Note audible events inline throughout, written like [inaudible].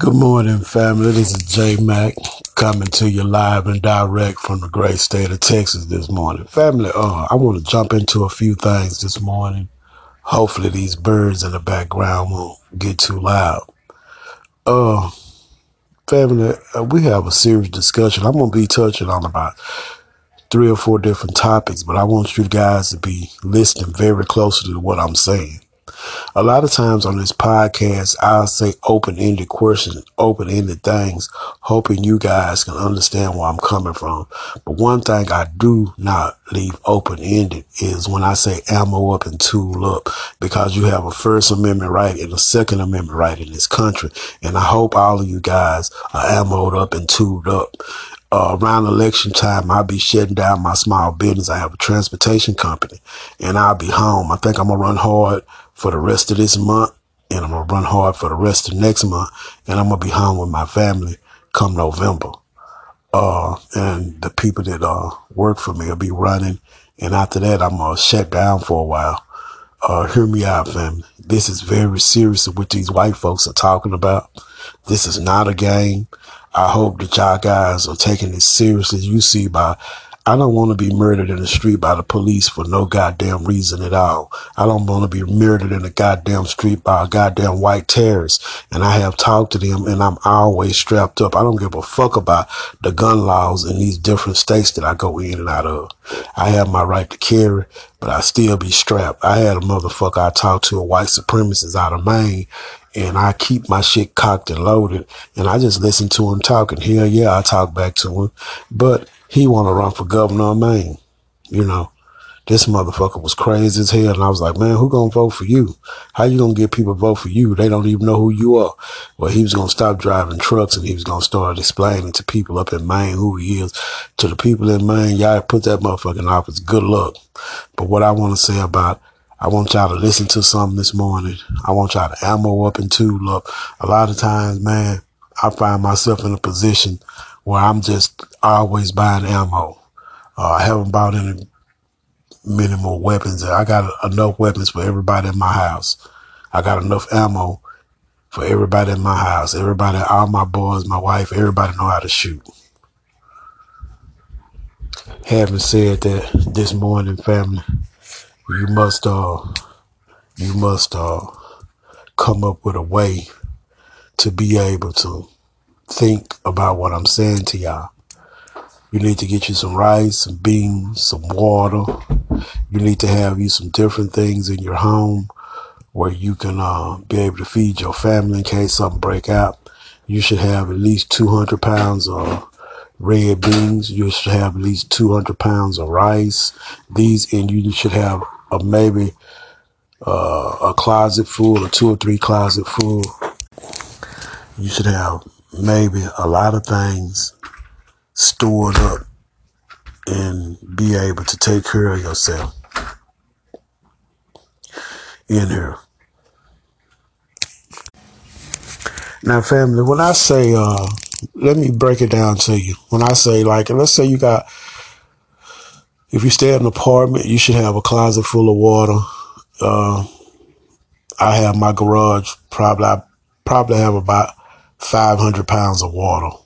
Good morning, family. This is J Mac coming to you live and direct from the great state of Texas this morning. Family, uh, I want to jump into a few things this morning. Hopefully, these birds in the background won't get too loud. Uh, family, uh, we have a serious discussion. I'm going to be touching on about three or four different topics, but I want you guys to be listening very closely to what I'm saying. A lot of times on this podcast, I'll say open ended questions, open ended things, hoping you guys can understand where I'm coming from. But one thing I do not leave open ended is when I say ammo up and tool up, because you have a First Amendment right and a Second Amendment right in this country. And I hope all of you guys are ammoed up and tooled up uh, around election time, I'll be shutting down my small business. I have a transportation company and I'll be home. I think I'm going to run hard for the rest of this month and I'm going to run hard for the rest of next month and I'm going to be home with my family come November. Uh, and the people that, uh, work for me will be running. And after that, I'm going to shut down for a while. Uh, hear me out, family. This is very serious what these white folks are talking about. This is not a game. I hope that y'all guys are taking it seriously. You see by I don't want to be murdered in the street by the police for no goddamn reason at all. I don't want to be murdered in the goddamn street by a goddamn white terrorist. And I have talked to them and I'm always strapped up. I don't give a fuck about the gun laws in these different states that I go in and out of. I have my right to carry, but I still be strapped. I had a motherfucker I talked to, a white supremacist out of Maine, and I keep my shit cocked and loaded, and I just listen to him talking. Hell yeah, I talk back to him, but he want to run for governor of Maine. You know, this motherfucker was crazy as hell, and I was like, man, who gonna vote for you? How you gonna get people to vote for you? They don't even know who you are. Well, he was gonna stop driving trucks, and he was gonna start explaining to people up in Maine who he is. To the people in Maine, y'all put that motherfucker in office. Good luck. But what I want to say about I want y'all to listen to something this morning. I want y'all to ammo up and tool up. A lot of times, man, I find myself in a position where I'm just always buying ammo. Uh, I haven't bought any many more weapons. I got enough weapons for everybody in my house. I got enough ammo for everybody in my house. Everybody, all my boys, my wife, everybody know how to shoot. Having said that, this morning, family, you must uh you must uh come up with a way to be able to think about what I'm saying to y'all. You need to get you some rice, some beans, some water. You need to have you some different things in your home where you can uh, be able to feed your family in case something break out. You should have at least 200 pounds of red beans. You should have at least 200 pounds of rice. These, and you should have a maybe uh, a closet full or two or three closet full. You should have maybe a lot of things stored up and be able to take care of yourself in here. Now, family, when I say, uh, let me break it down to you. When I say, like, let's say you got, if you stay in an apartment, you should have a closet full of water. Uh, I have my garage, probably, I probably have about 500 pounds of water.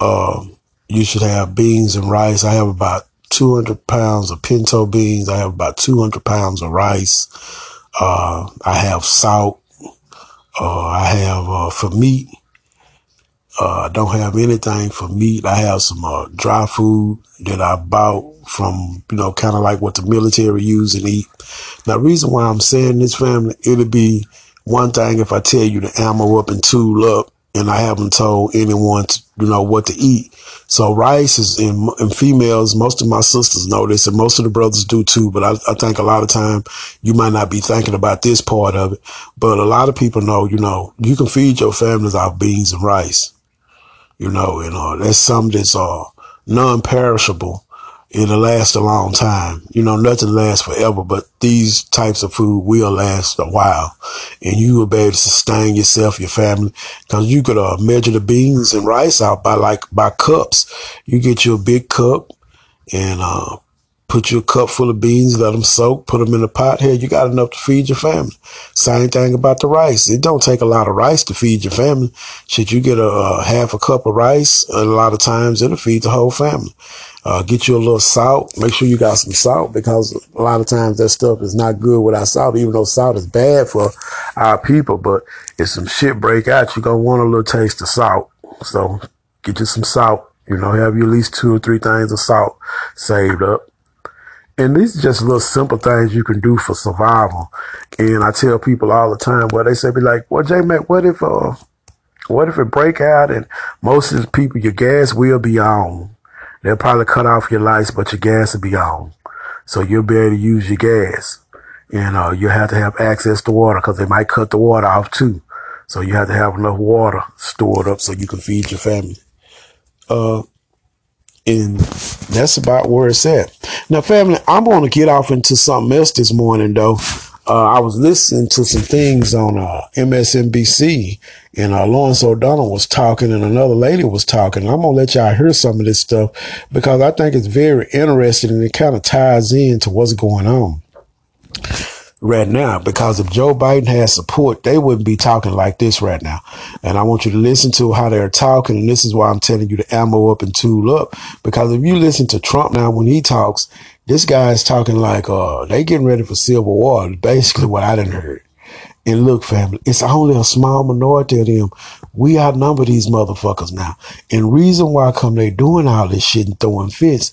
Um, you should have beans and rice. I have about 200 pounds of pinto beans. I have about 200 pounds of rice. Uh, I have salt. Uh, I have, uh, for meat, uh, I don't have anything for meat. I have some, uh, dry food that I bought from, you know, kind of like what the military use and eat. Now, reason why I'm saying this family, it'll be one thing if I tell you to ammo up and tool up and I haven't told anyone to, you know, what to eat. So rice is in, in females. Most of my sisters know this and most of the brothers do too. But I, I think a lot of time you might not be thinking about this part of it. But a lot of people know, you know, you can feed your families off beans and rice, you know, and uh, that's something that's uh, non-perishable it'll last a long time. You know, nothing lasts forever, but these types of food will last a while and you will be able to sustain yourself, your family, cause you could uh, measure the beans and rice out by like, by cups. You get your big cup and, uh, Put your cup full of beans, let them soak, put them in a pot. Here, you got enough to feed your family. Same thing about the rice. It don't take a lot of rice to feed your family. Should you get a, a half a cup of rice, a lot of times it'll feed the whole family. Uh, get you a little salt. Make sure you got some salt because a lot of times that stuff is not good without salt, even though salt is bad for our people. But if some shit break out, you're going to want a little taste of salt. So get you some salt. You know, have you at least two or three things of salt saved up. And these are just little simple things you can do for survival. And I tell people all the time, well, they say, be like, well, J Mac, what if, uh, what if it break out and most of the people, your gas will be on? They'll probably cut off your lights, but your gas will be on. So you'll be able to use your gas. And uh, you have to have access to water because they might cut the water off too. So you have to have enough water stored up so you can feed your family. Uh, and that's about where it's at. Now, family, I'm going to get off into something else this morning, though. Uh, I was listening to some things on uh, MSNBC, and uh, Lawrence O'Donnell was talking, and another lady was talking. I'm gonna let y'all hear some of this stuff because I think it's very interesting, and it kind of ties into what's going on right now because if Joe Biden has support, they wouldn't be talking like this right now. And I want you to listen to how they're talking. And this is why I'm telling you to ammo up and tool up. Because if you listen to Trump now when he talks, this guy is talking like, uh, they getting ready for civil war. Basically what I didn't heard. And look, family, it's only a small minority of them. We outnumber these motherfuckers now. And reason why come they doing all this shit and throwing fits.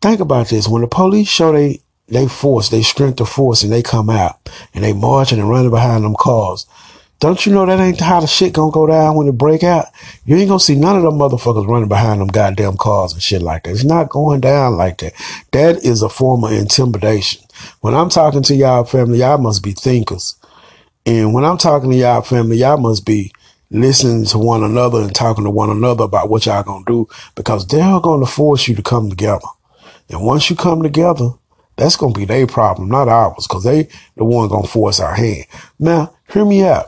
Think about this. When the police show they they force, they strength of force, and they come out and they marching and running behind them cars. Don't you know that ain't how the shit gonna go down when it break out? You ain't gonna see none of them motherfuckers running behind them goddamn cars and shit like that. It's not going down like that. That is a form of intimidation. When I'm talking to y'all family, y'all must be thinkers. And when I'm talking to y'all family, y'all must be listening to one another and talking to one another about what y'all gonna do because they're gonna force you to come together. And once you come together, that's going to be their problem, not ours, because they the one going to force our hand. Now, hear me out.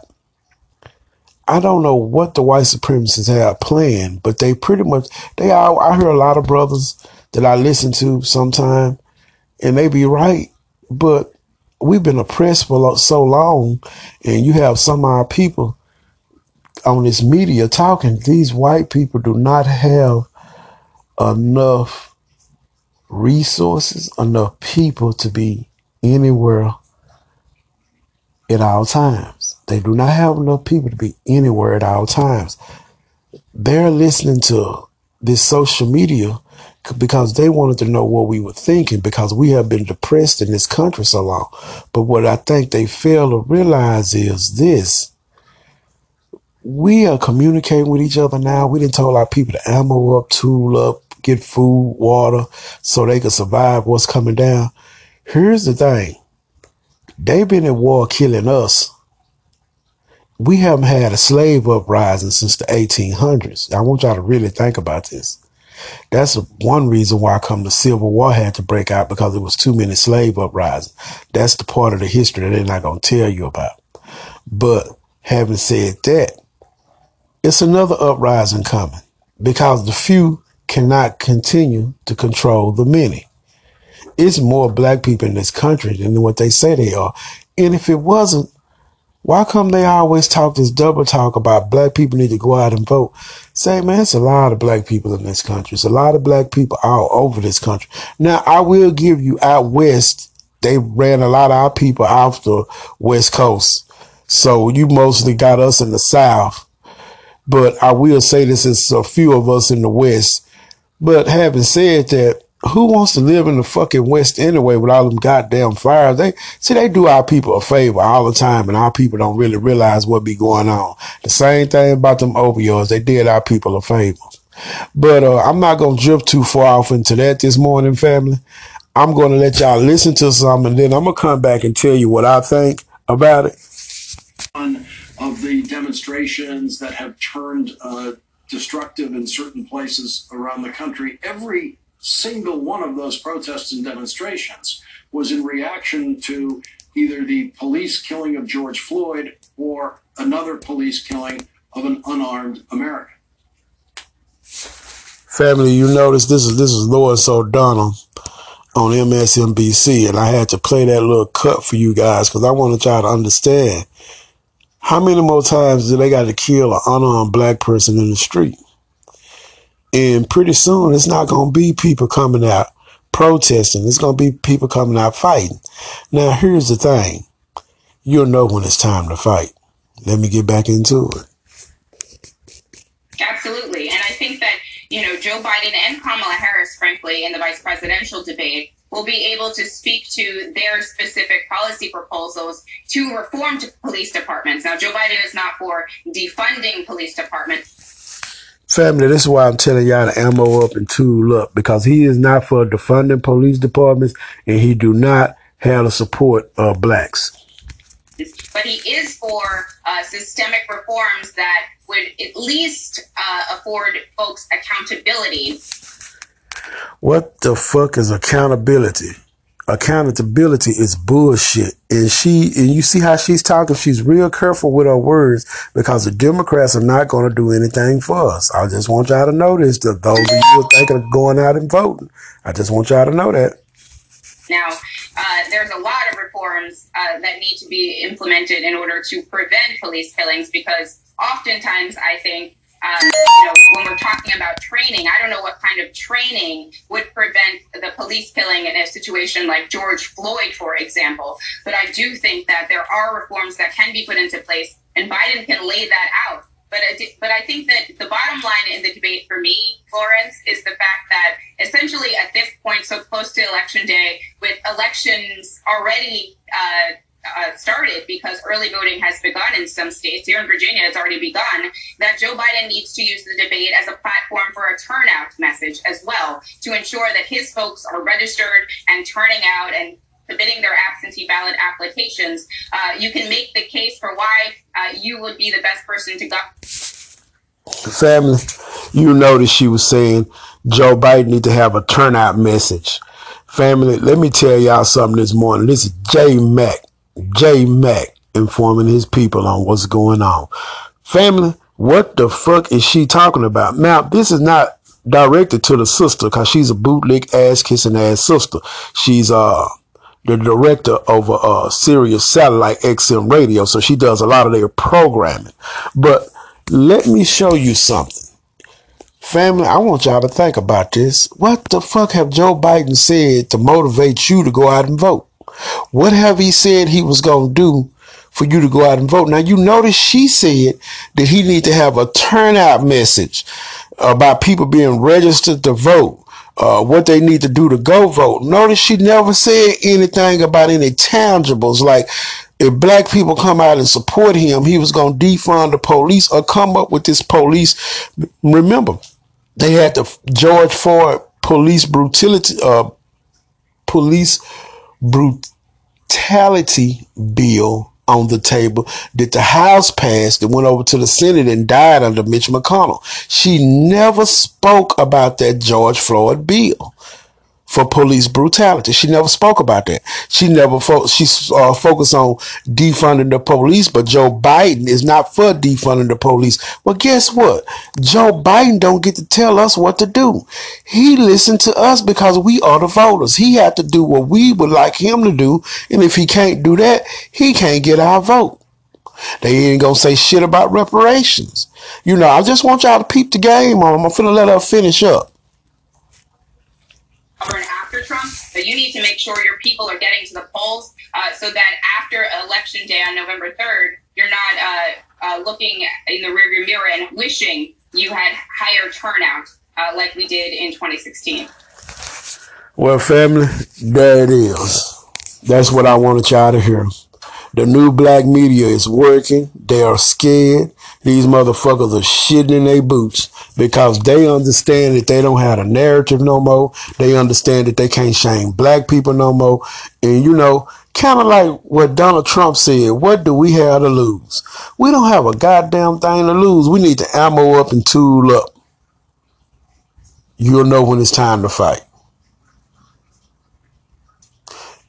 I don't know what the white supremacists have planned, but they pretty much, they are, I hear a lot of brothers that I listen to sometime, and they be right, but we've been oppressed for so long, and you have some of our people on this media talking, these white people do not have enough resources, enough people to be anywhere at all times. They do not have enough people to be anywhere at all times. They're listening to this social media because they wanted to know what we were thinking because we have been depressed in this country so long. But what I think they fail to realize is this. We are communicating with each other now. We didn't told our people to ammo up, tool up, get food, water, so they can survive what's coming down. Here's the thing. They've been at war killing us. We haven't had a slave uprising since the 1800s. I want y'all to really think about this. That's one reason why I come the Civil War had to break out because there was too many slave uprisings. That's the part of the history that they're not going to tell you about. But having said that, it's another uprising coming because the few cannot continue to control the many. It's more black people in this country than what they say they are. And if it wasn't, why come they always talk this double talk about black people need to go out and vote? Say, man, it's a lot of black people in this country. It's a lot of black people all over this country. Now, I will give you out west, they ran a lot of our people off the west coast. So you mostly got us in the south. But I will say this is a few of us in the west but having said that, who wants to live in the fucking West anyway with all them goddamn fires? They see they do our people a favor all the time, and our people don't really realize what be going on. The same thing about them opioids. They did our people a favor. But uh, I'm not gonna drift too far off into that this morning, family. I'm gonna let y'all listen to some, and then I'm gonna come back and tell you what I think about it. Of the demonstrations that have turned. Uh destructive in certain places around the country. Every single one of those protests and demonstrations was in reaction to either the police killing of George Floyd or another police killing of an unarmed American. Family, you notice this is this is Lawrence O'Donnell. on MSNBC, and I had to play that little cut for you guys because I wanted y'all to understand how many more times do they got to kill an unarmed black person in the street? And pretty soon, it's not going to be people coming out protesting. It's going to be people coming out fighting. Now, here's the thing. You'll know when it's time to fight. Let me get back into it. Absolutely. And I think that, you know, Joe Biden and Kamala Harris, frankly, in the vice presidential debate, will be able to speak to their specific policy proposals to reform to police departments. Now, Joe Biden is not for defunding police departments. Family, this is why I'm telling y'all to ammo up and tool up because he is not for defunding police departments and he do not have the support of blacks. But he is for uh, systemic reforms that would at least uh, afford folks accountability. What the fuck is accountability? Accountability is bullshit. And she, and you see how she's talking, she's real careful with her words because the Democrats are not going to do anything for us. I just want y'all to know this, that those of you who are thinking of going out and voting, I just want y'all to know that. Now, uh, there's a lot of reforms uh, that need to be implemented in order to prevent police killings because oftentimes I think um, you know, when we're talking about training, I don't know what kind of training would prevent the police killing in a situation like George Floyd, for example. But I do think that there are reforms that can be put into place, and Biden can lay that out. But I, but I think that the bottom line in the debate for me, Lawrence, is the fact that essentially at this point, so close to election day, with elections already uh, uh, started because early voting has begun in some states. Here in Virginia, it's already begun. That Joe Biden needs to use the debate as a platform for a turnout message as well to ensure that his folks are registered and turning out and submitting their absentee ballot applications. Uh, you can make the case for why uh, you would be the best person to go. Family, you notice she was saying Joe Biden need to have a turnout message. Family, let me tell y'all something this morning. This is J Mac. J Mac informing his people on what's going on. Family, what the fuck is she talking about? Now, this is not directed to the sister because she's a bootleg ass kissing ass sister. She's uh the director over uh Sirius Satellite XM Radio, so she does a lot of their programming. But let me show you something. Family, I want y'all to think about this. What the fuck have Joe Biden said to motivate you to go out and vote? What have he said he was going to do for you to go out and vote? Now, you notice she said that he need to have a turnout message about people being registered to vote. Uh, what they need to do to go vote. Notice she never said anything about any tangibles like if black people come out and support him, he was going to defund the police or come up with this police. Remember, they had the George Floyd police brutality, uh, police brutality bill on the table that the House passed that went over to the Senate and died under Mitch McConnell. She never spoke about that George Floyd bill for police brutality. She never spoke about that. She never fo- she uh, focused on defunding the police, but Joe Biden is not for defunding the police. Well, guess what? Joe Biden don't get to tell us what to do. He listened to us because we are the voters. He had to do what we would like him to do, and if he can't do that, he can't get our vote. They ain't gonna say shit about reparations. You know, I just want y'all to peep the game on. I'm finna let her finish up govern after Trump, but you need to make sure your people are getting to the polls uh, so that after election day on November 3rd, you're not uh, uh, looking in the rearview mirror and wishing you had higher turnout uh, like we did in 2016. Well, family, there it is. That's what I wanted y'all to hear. The new black media is working. They are scared. These motherfuckers are shitting in their boots because they understand that they don't have a narrative no more. They understand that they can't shame black people no more. And you know, kind of like what Donald Trump said, what do we have to lose? We don't have a goddamn thing to lose. We need to ammo up and tool up. You'll know when it's time to fight.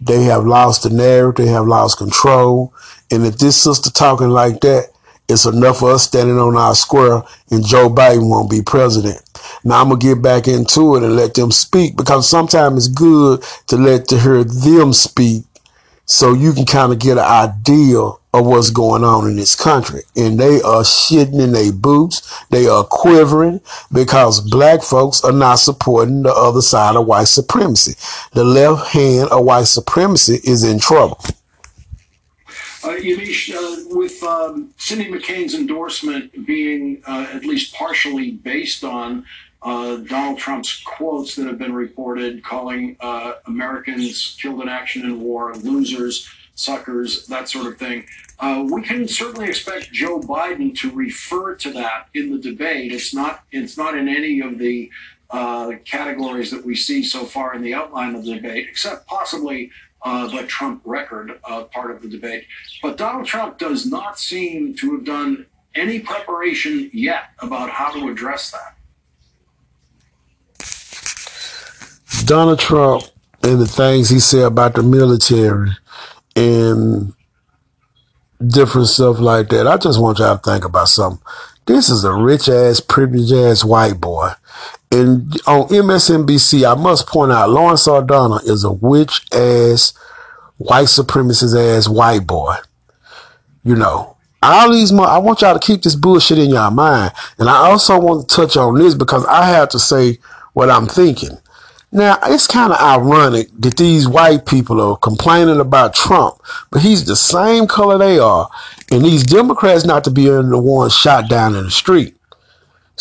They have lost the narrative. They have lost control. And if this sister talking like that, It's enough of us standing on our square and Joe Biden won't be president. Now I'm gonna get back into it and let them speak because sometimes it's good to let to hear them speak so you can kind of get an idea of what's going on in this country. And they are shitting in their boots. They are quivering because black folks are not supporting the other side of white supremacy. The left hand of white supremacy is in trouble. Uh, Yamiche, uh, with um, Cindy McCain's endorsement being uh, at least partially based on uh, Donald Trump's quotes that have been reported, calling uh, Americans killed in action in war losers, suckers, that sort of thing. Uh, we can certainly expect Joe Biden to refer to that in the debate. It's not. It's not in any of the categories that we see so far in the outline of the debate, except possibly uh, the Trump record uh, part of the debate. But Donald Trump does not seem to have done any preparation yet about how to address that. Donald Trump and the things he said about the military and different stuff like that. I just want y'all to think about something. This is a rich ass, privileged ass white boy. And on MSNBC, I must point out Lawrence O'Donnell is a witch ass, white supremacist ass white boy. You know, all these, I want y'all to keep this bullshit in your mind. And I also want to touch on this because I have to say what I'm thinking. Now, it's kind of ironic that these white people are complaining about Trump, but he's the same color they are. And these Democrats not to be in the ones shot down in the street.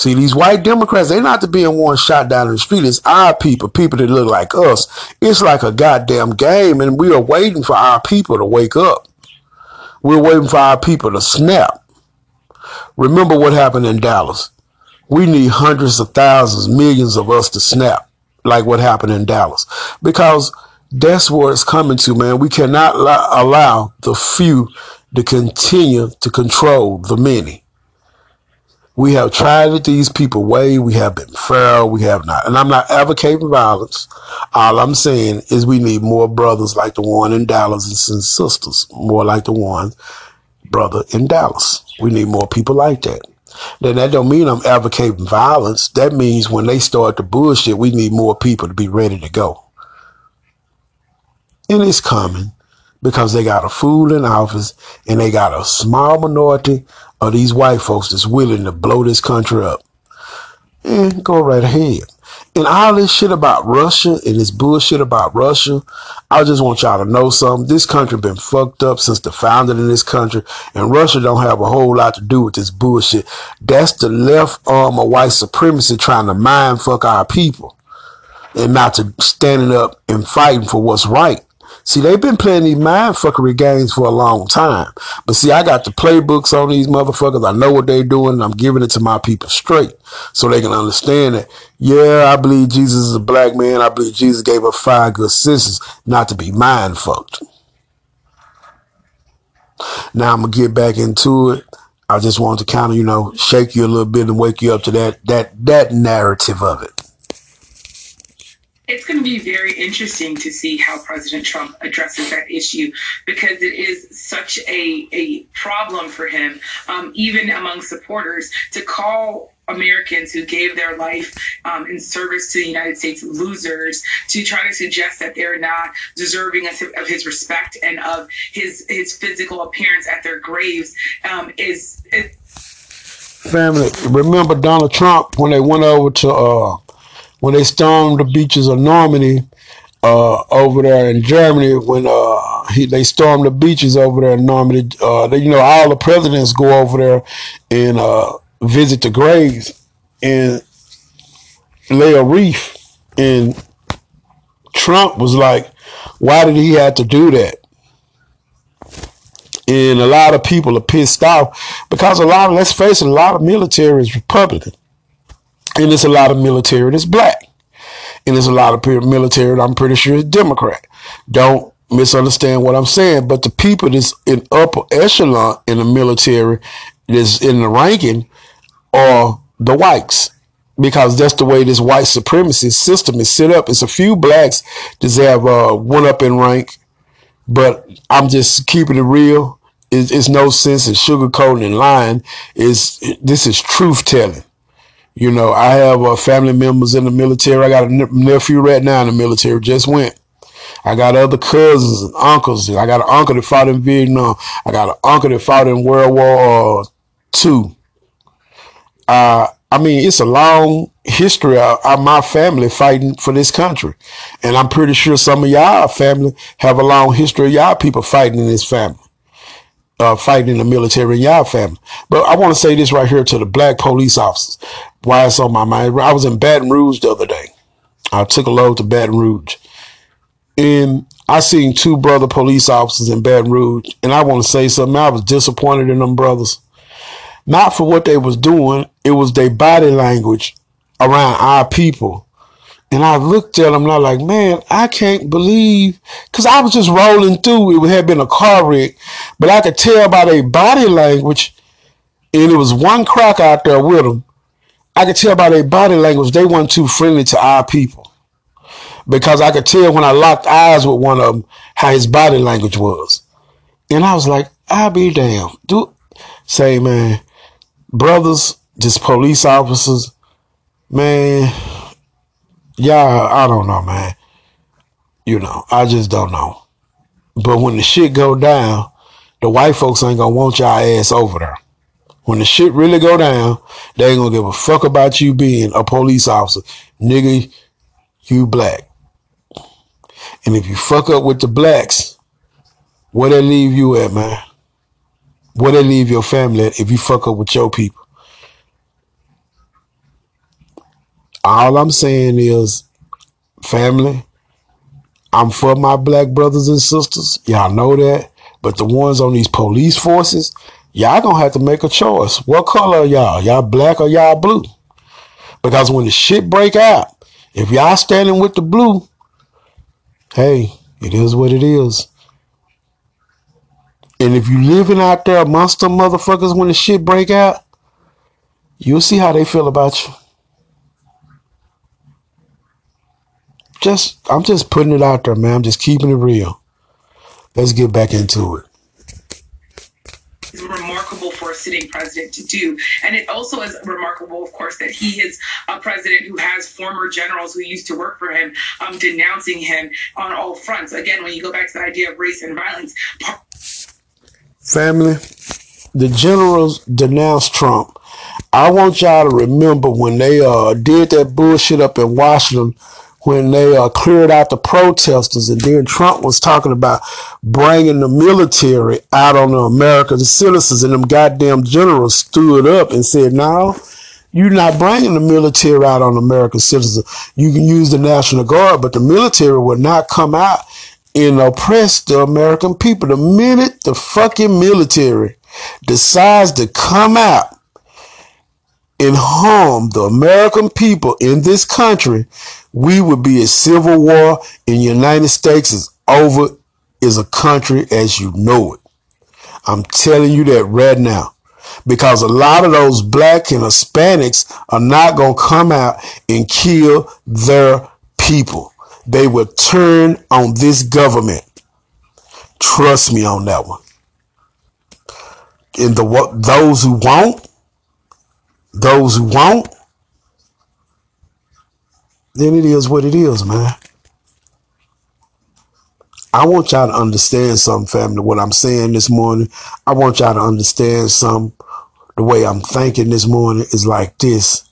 See, these white Democrats, they're not to be in one shot down in the street. It's our people, people that look like us. It's like a goddamn game, and we are waiting for our people to wake up. We're waiting for our people to snap. Remember what happened in Dallas. We need hundreds of thousands, millions of us to snap like what happened in Dallas. Because that's where it's coming to, man. We cannot allow the few to continue to control the many. We have tried these people way. We have been fair. We have not. And I'm not advocating violence. All I'm saying is we need more brothers like the one in Dallas and sisters more like the one brother in Dallas. We need more people like that then that don't mean I'm advocating violence. That means when they start the bullshit, we need more people to be ready to go. And it's coming because they got a fool in office and they got a small minority of these white folks that's willing to blow this country up. And go right ahead. And all this shit about Russia and this bullshit about Russia, I just want y'all to know something. This country been fucked up since the founding of this country, and Russia don't have a whole lot to do with this bullshit. That's the left arm of white supremacy trying to mind fuck our people and not to standing up and fighting for what's right. See, they've been playing these mindfuckery games for a long time. But see, I got the playbooks on these motherfuckers. I know what they're doing, I'm giving it to my people straight so they can understand that, yeah, I believe Jesus is a black man. I believe Jesus gave us five good senses not to be mind fucked. Now I'm gonna get back into it. I just wanted to kind of, you know, shake you a little bit and wake you up to that that that narrative of it it's going to be very interesting to see how President Trump addresses that issue because it is such a, a problem for him, um, even among supporters, to call Americans who gave their life um, in service to the United States losers to try to suggest that they're not deserving of, of his respect and of his his physical appearance at their graves um, is. Family, remember Donald Trump when they went over to uh, when they stormed the beaches of Normandy uh, over there in Germany, when uh, he, they stormed the beaches over there in Normandy, uh, they, you know, all the presidents go over there and uh, visit the graves and lay a wreath. And Trump was like, why did he have to do that? And a lot of people are pissed off because a lot of, let's face it, a lot of military is Republican. And there's a lot of military that's black. And there's a lot of military that I'm pretty sure is Democrat. Don't misunderstand what I'm saying, but the people that's in upper echelon in the military, that's in the ranking, are the whites. Because that's the way this white supremacy system is set up. It's a few blacks that have uh, one up in rank, but I'm just keeping it real. It's, it's no sense in sugarcoating and lying. Is this is truth telling? You know, I have uh, family members in the military. I got a nephew right now in the military. Just went. I got other cousins and uncles. I got an uncle that fought in Vietnam. I got an uncle that fought in World War Two. Uh, I mean, it's a long history of, of, my family fighting for this country. And I'm pretty sure some of y'all family have a long history of y'all people fighting in this family, uh, fighting in the military in y'all family. But I want to say this right here to the black police officers. Why it's on my mind. I was in Baton Rouge the other day. I took a load to Baton Rouge. And I seen two brother police officers in Baton Rouge. And I want to say something. I was disappointed in them brothers not for what they was doing. It was their body language around our people. And I looked at them and I was like, man, I can't believe, cause I was just rolling through. It had been a car wreck, but I could tell by their body language. And it was one crack out there with them. I could tell by their body language, they weren't too friendly to our people. Because I could tell when I locked eyes with one of them, how his body language was. And I was like, I'll be damned. Do say, man, brothers, just police officers, man, y'all, I don't know, man. You know, I just don't know. But when the shit go down, the white folks ain't gonna want y'all ass over there. When the shit really go down, they ain't gonna give a fuck about you being a police officer. Nigga, you black. And if you fuck up with the blacks, where they leave you at, man? Where they leave your family at if you fuck up with your people? All I'm saying is, family, I'm for my black brothers and sisters. Y'all know that. But the ones on these police forces, y'all gonna have to make a choice. What color y'all? Y'all black or y'all blue? Because when the shit break out, if y'all standing with the blue, hey, it is what it is. And if you living out there amongst them motherfuckers when the shit break out, you'll see how they feel about you. Just I'm just putting it out there, man. I'm just keeping it real. Let's get back into it. Is remarkable for a sitting president to do. And it also is remarkable, of course, that he is a president who has former generals who used to work for him um, denouncing him on all fronts. Again, when you go back to the idea of race and violence, Family, the generals denounced Trump. I want y'all to remember when they uh, did that bullshit up in Washington, when they uh, cleared out the protesters, and then Trump was talking about bringing the military out on the American citizens, and them goddamn generals stood up and said, "No, you're not bringing the military out on American citizens. You can use the National Guard, but the military will not come out and oppress the American people. The minute the fucking military decides to come out and harm the American people in this country, we would be a civil war in the United States is over is a country as you know it. I'm telling you that right now. Because a lot of those black and Hispanics are not going to come out and kill their people they will turn on this government. Trust me on that one. And the what those who won't, those who won't, then it is what it is, man. I want y'all to understand something, family. What I'm saying this morning, I want y'all to understand some. The way I'm thinking this morning is like this.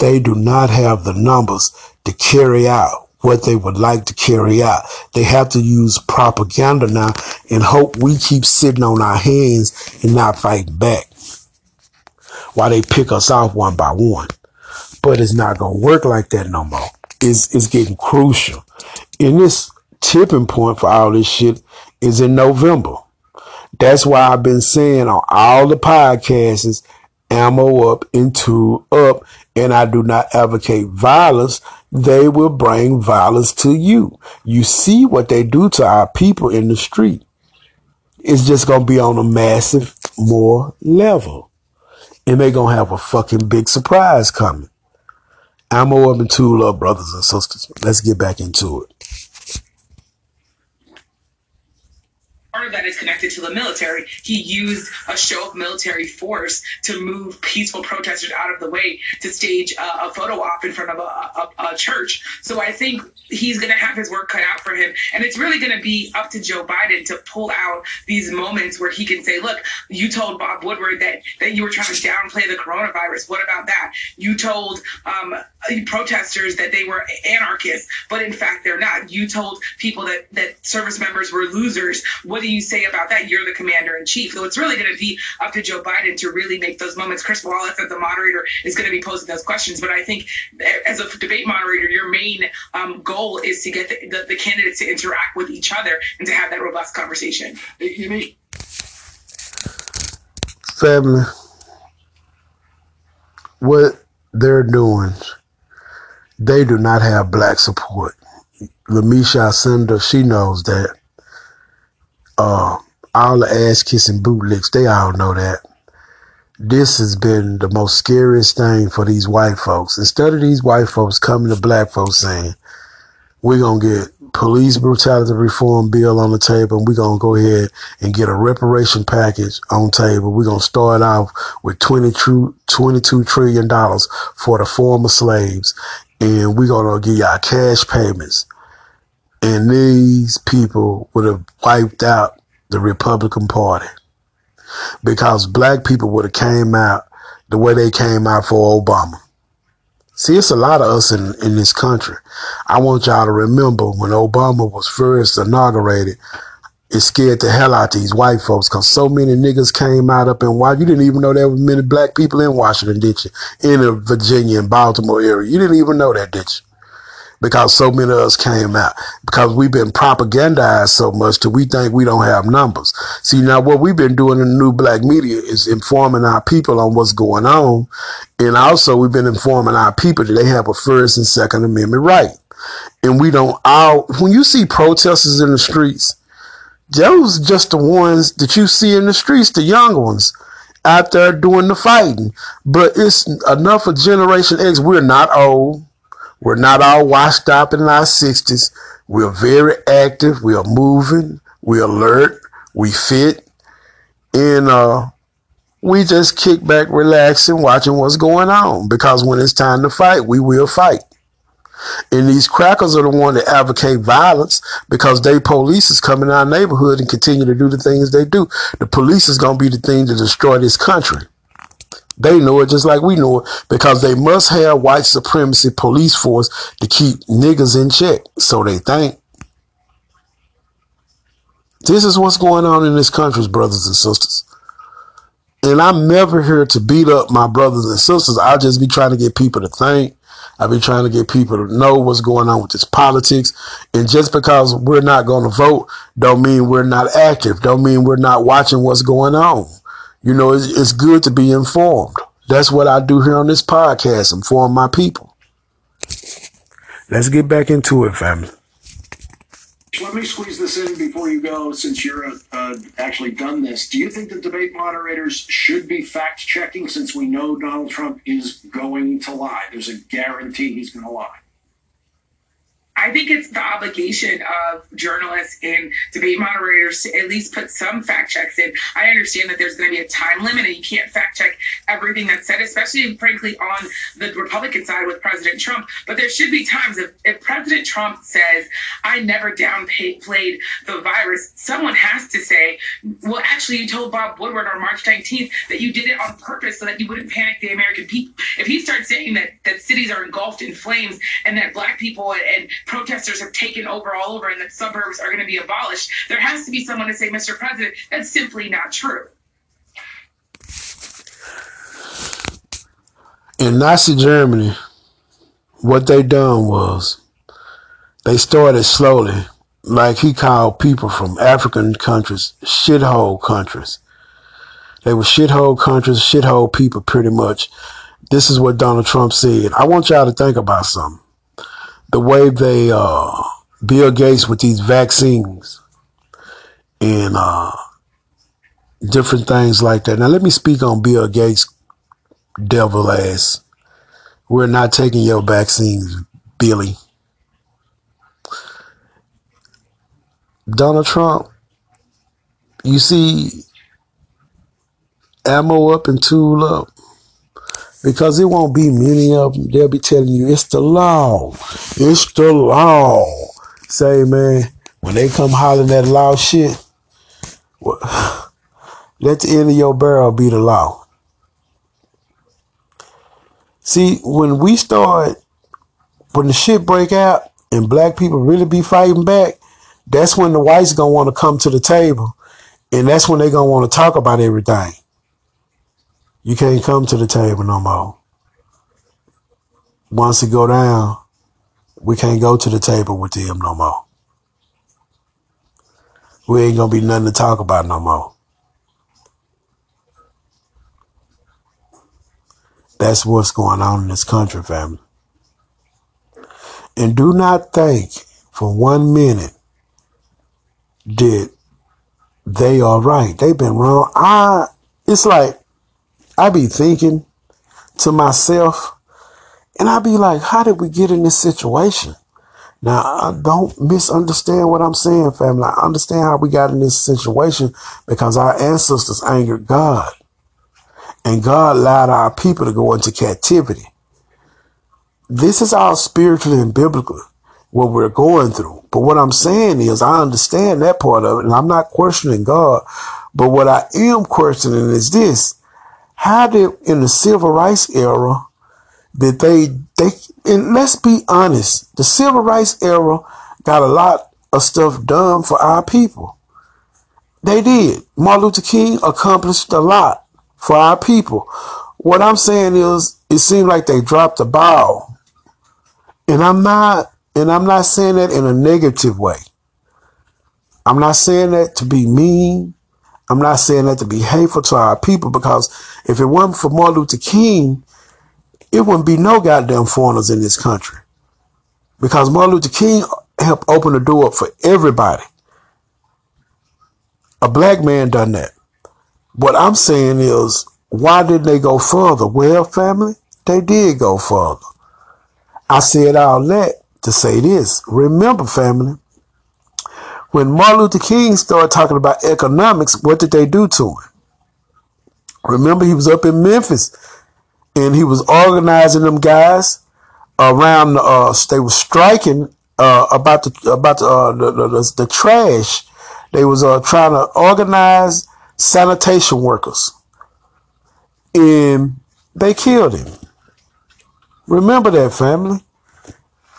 They do not have the numbers to carry out what they would like to carry out. They have to use propaganda now and hope we keep sitting on our hands and not fighting back while they pick us off one by one. But it's not going to work like that no more. It's, it's getting crucial. And this tipping point for all this shit is in November. That's why I've been saying on all the podcasts, ammo up into up, and I do not advocate violence they will bring violence to you. You see what they do to our people in the street. It's just going to be on a massive more level. And they're going to have a fucking big surprise coming. Ammo up and tool up, brothers and sisters. Let's get back into it. Part of that is connected to the military. He used a show of military force to move peaceful protesters out of the way to stage a, a photo op in front of a, a, a church. So I think he's going to have his work cut out for him. And it's really going to be up to Joe Biden to pull out these moments where he can say, look, you told Bob Woodward that, that you were trying to downplay the coronavirus. What about that? You told um, protesters that they were anarchists, but in fact they're not. You told people that, that service members were losers. What do you say about that? You're the commander in chief. So it's really going to be up to Joe Biden to really make those moments. Chris Wallace, as the moderator, is going to be posing those questions. But I think as a debate moderator, your main um, goal is to get the, the, the, candidates to interact with each other and to have that robust conversation. You mean family? What they're doing, they do not have black support. Yamiche Alcindor, she knows that uh, all the ass kissing bootlicks, they all know that. This has been the most scariest thing for these white folks. Instead of these white folks coming to black folks saying, we're going to get police brutality reform bill on the table and we're going to go ahead and get a reparation package on table. We're going to start off with 20 $22 trillion for the former slaves and we're going to give y'all cash payments. And these people would have wiped out the Republican Party because black people would have came out the way they came out for Obama. See, it's a lot of us in, in this country. I want y'all to remember when Obama was first inaugurated, it scared the hell out of these white folks because so many niggas came out up in Washington. You didn't even know there were many black people in Washington, did you? In the Virginia and Baltimore area. You didn't even know that, did you? Because so many of us came out because we've been propagandized so much that we think we don't have numbers. See, now what we've been doing in the new black media is informing our people on what's going on. And also we've been informing our people that they have a first and second amendment right. And we don't all, when you see protesters in the streets, those just the ones that you see in the streets, the young ones out there doing the fighting. But it's enough of Generation X. We're not old. We're not all washed up in our 60s. We're very active. We are moving. We're alert. We fit. And uh, we just kick back, relaxing, watching what's going on. Because when it's time to fight, we will fight. And these crackers are the one that advocate violence because they police is coming in our neighborhood and continue to do the things they do. The police is going to be the thing to destroy this country. They know it just like we know it because they must have white supremacy police force to keep niggas in check. So they think. This is what's going on in this country, brothers and sisters. And I'm never here to beat up my brothers and sisters. I'll just be trying to get people to think. I've been trying to get people to know what's going on with this politics. And just because we're not going to vote, don't mean we're not active. Don't mean we're not watching what's going on. You know, it's, it's good to be informed. That's what I do here on this podcast, inform my people. Let's get back into it, family. Let me squeeze this in before you go, since you're uh, actually done this. Do you think the debate moderators should be fact checking since we know Donald Trump is going to lie? There's a guarantee he's going to lie. I think it's the obligation of journalists and debate moderators to at least put some fact checks in. I understand that there's going to be a time limit and you can't fact check everything that's said, especially, frankly, on the Republican side with President Trump. But there should be times if, if President Trump says, I never downplayed the virus, someone has to say, well, actually, you told Bob Woodward on March 19th that you did it on purpose so that you wouldn't panic the American people. If he starts saying that, that cities are engulfed in flames and that black people and, and protesters have taken over all over and that suburbs are going to be abolished, there has to be someone to say, Mr. President, that's simply not true. In Nazi Germany, what they done was they started slowly, like he called people from African countries shithole countries. They were shithole countries, shithole people pretty much. This is what Donald Trump said. I want y'all to think about something the way they uh, Bill Gates with these vaccines and uh, different things like that. Now let me speak on Bill Gates devil ass. We're not taking your vaccines, Billy. Donald Trump, You see ammo up and tool up because it won't be many of them. They'll be telling you it's the law. It's the law. Say, man, when they come hollering that law shit, well, [sighs] let the end of your barrel be the law. See, when we start, when the shit break out and black people really be fighting back, that's when the whites gonna want to come to the table, and that's when they gonna want to talk about everything. You can't come to the table no more. Once it go down, we can't go to the table with them no more. We ain't gonna be nothing to talk about no more. That's what's going on in this country, family. And do not think for one minute that they are right. They've been wrong. I it's like I be thinking to myself, and I be like, how did we get in this situation? Now, I don't misunderstand what I'm saying, family. I understand how we got in this situation because our ancestors angered God. And God allowed our people to go into captivity. This is all spiritually and biblically what we're going through. But what I'm saying is I understand that part of it and I'm not questioning God. But what I am questioning is this. How did in the civil rights era did they they and let's be honest, the civil rights era got a lot of stuff done for our people. They did. Martin Luther King accomplished a lot for our people. What I'm saying is it seemed like they dropped the ball. And I'm not and I'm not saying that in a negative way. I'm not saying that to be mean. I'm not saying that to be hateful to our people because if it wasn't for Martin Luther King, it wouldn't be no goddamn foreigners in this country. Because Martin Luther King helped open the door up for everybody. A black man done that. What I'm saying is, why didn't they go further? Well, family, they did go further. I said all that to say this. Remember, family, when Martin Luther King started talking about economics, what did they do to him? Remember, he was up in Memphis and he was organizing them guys around. Uh, they were striking uh, about the about the, uh, the, the, the trash. They was uh, trying to organize sanitation workers, and they killed him. Remember that, family.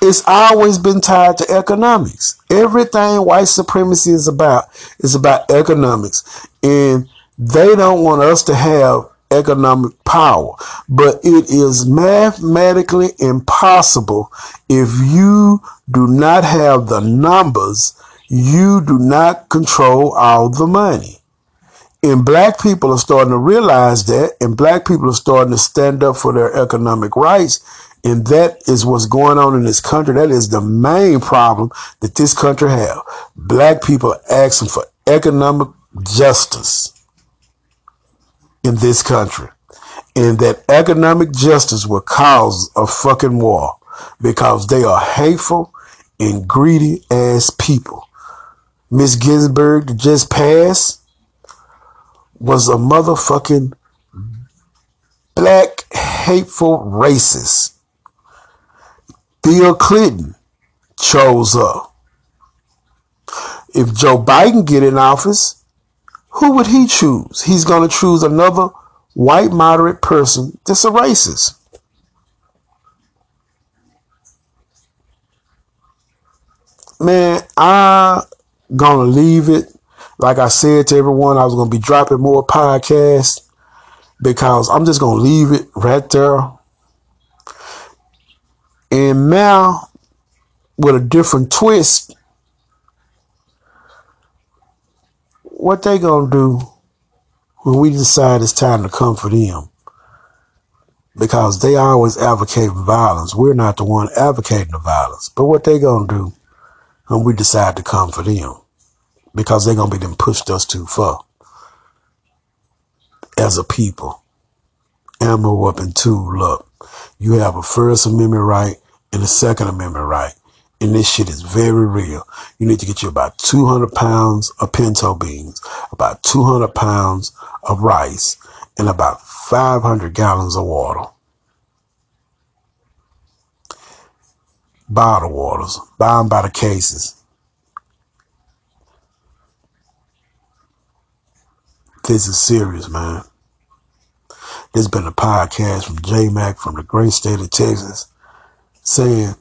It's always been tied to economics. Everything white supremacy is about is about economics, and they don't want us to have economic power. But it is mathematically impossible if you do not have the numbers, you do not control all the money. And black people are starting to realize that, and black people are starting to stand up for their economic rights. And that is what's going on in this country. That is the main problem that this country have. Black people asking for economic justice in this country. And that economic justice will cause a fucking war because they are hateful and greedy ass people. Miss Ginsburg just passed was a motherfucking black hateful racist. Bill Clinton chose her. If Joe Biden get in office, who would he choose? He's going to choose another white moderate person that's a racist. Man, I'm going to leave it. Like I said to everyone, I was going to be dropping more podcasts because I'm just going to leave it right there. And now, with a different twist, what they gonna do when we decide it's time to come for them? Because they always advocate violence. We're not the one advocating the violence. But what they gonna do when we decide to come for them? Because they're gonna be them pushed us too far. As a people. Ammo weapon and Look. You have a First Amendment right and a Second Amendment right. And this shit is very real. You need to get you about 200 pounds of pinto beans, about 200 pounds of rice, and about 500 gallons of water. Bottled waters. Buy them by the cases. This is serious, man. Has been a podcast from J Mac from the great state of Texas saying,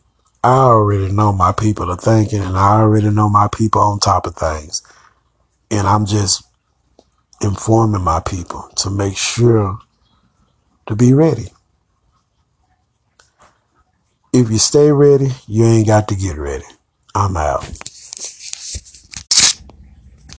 I already know my people are thinking and I already know my people on top of things. And I'm just informing my people to make sure to be ready. If you stay ready, you ain't got to get ready. I'm out.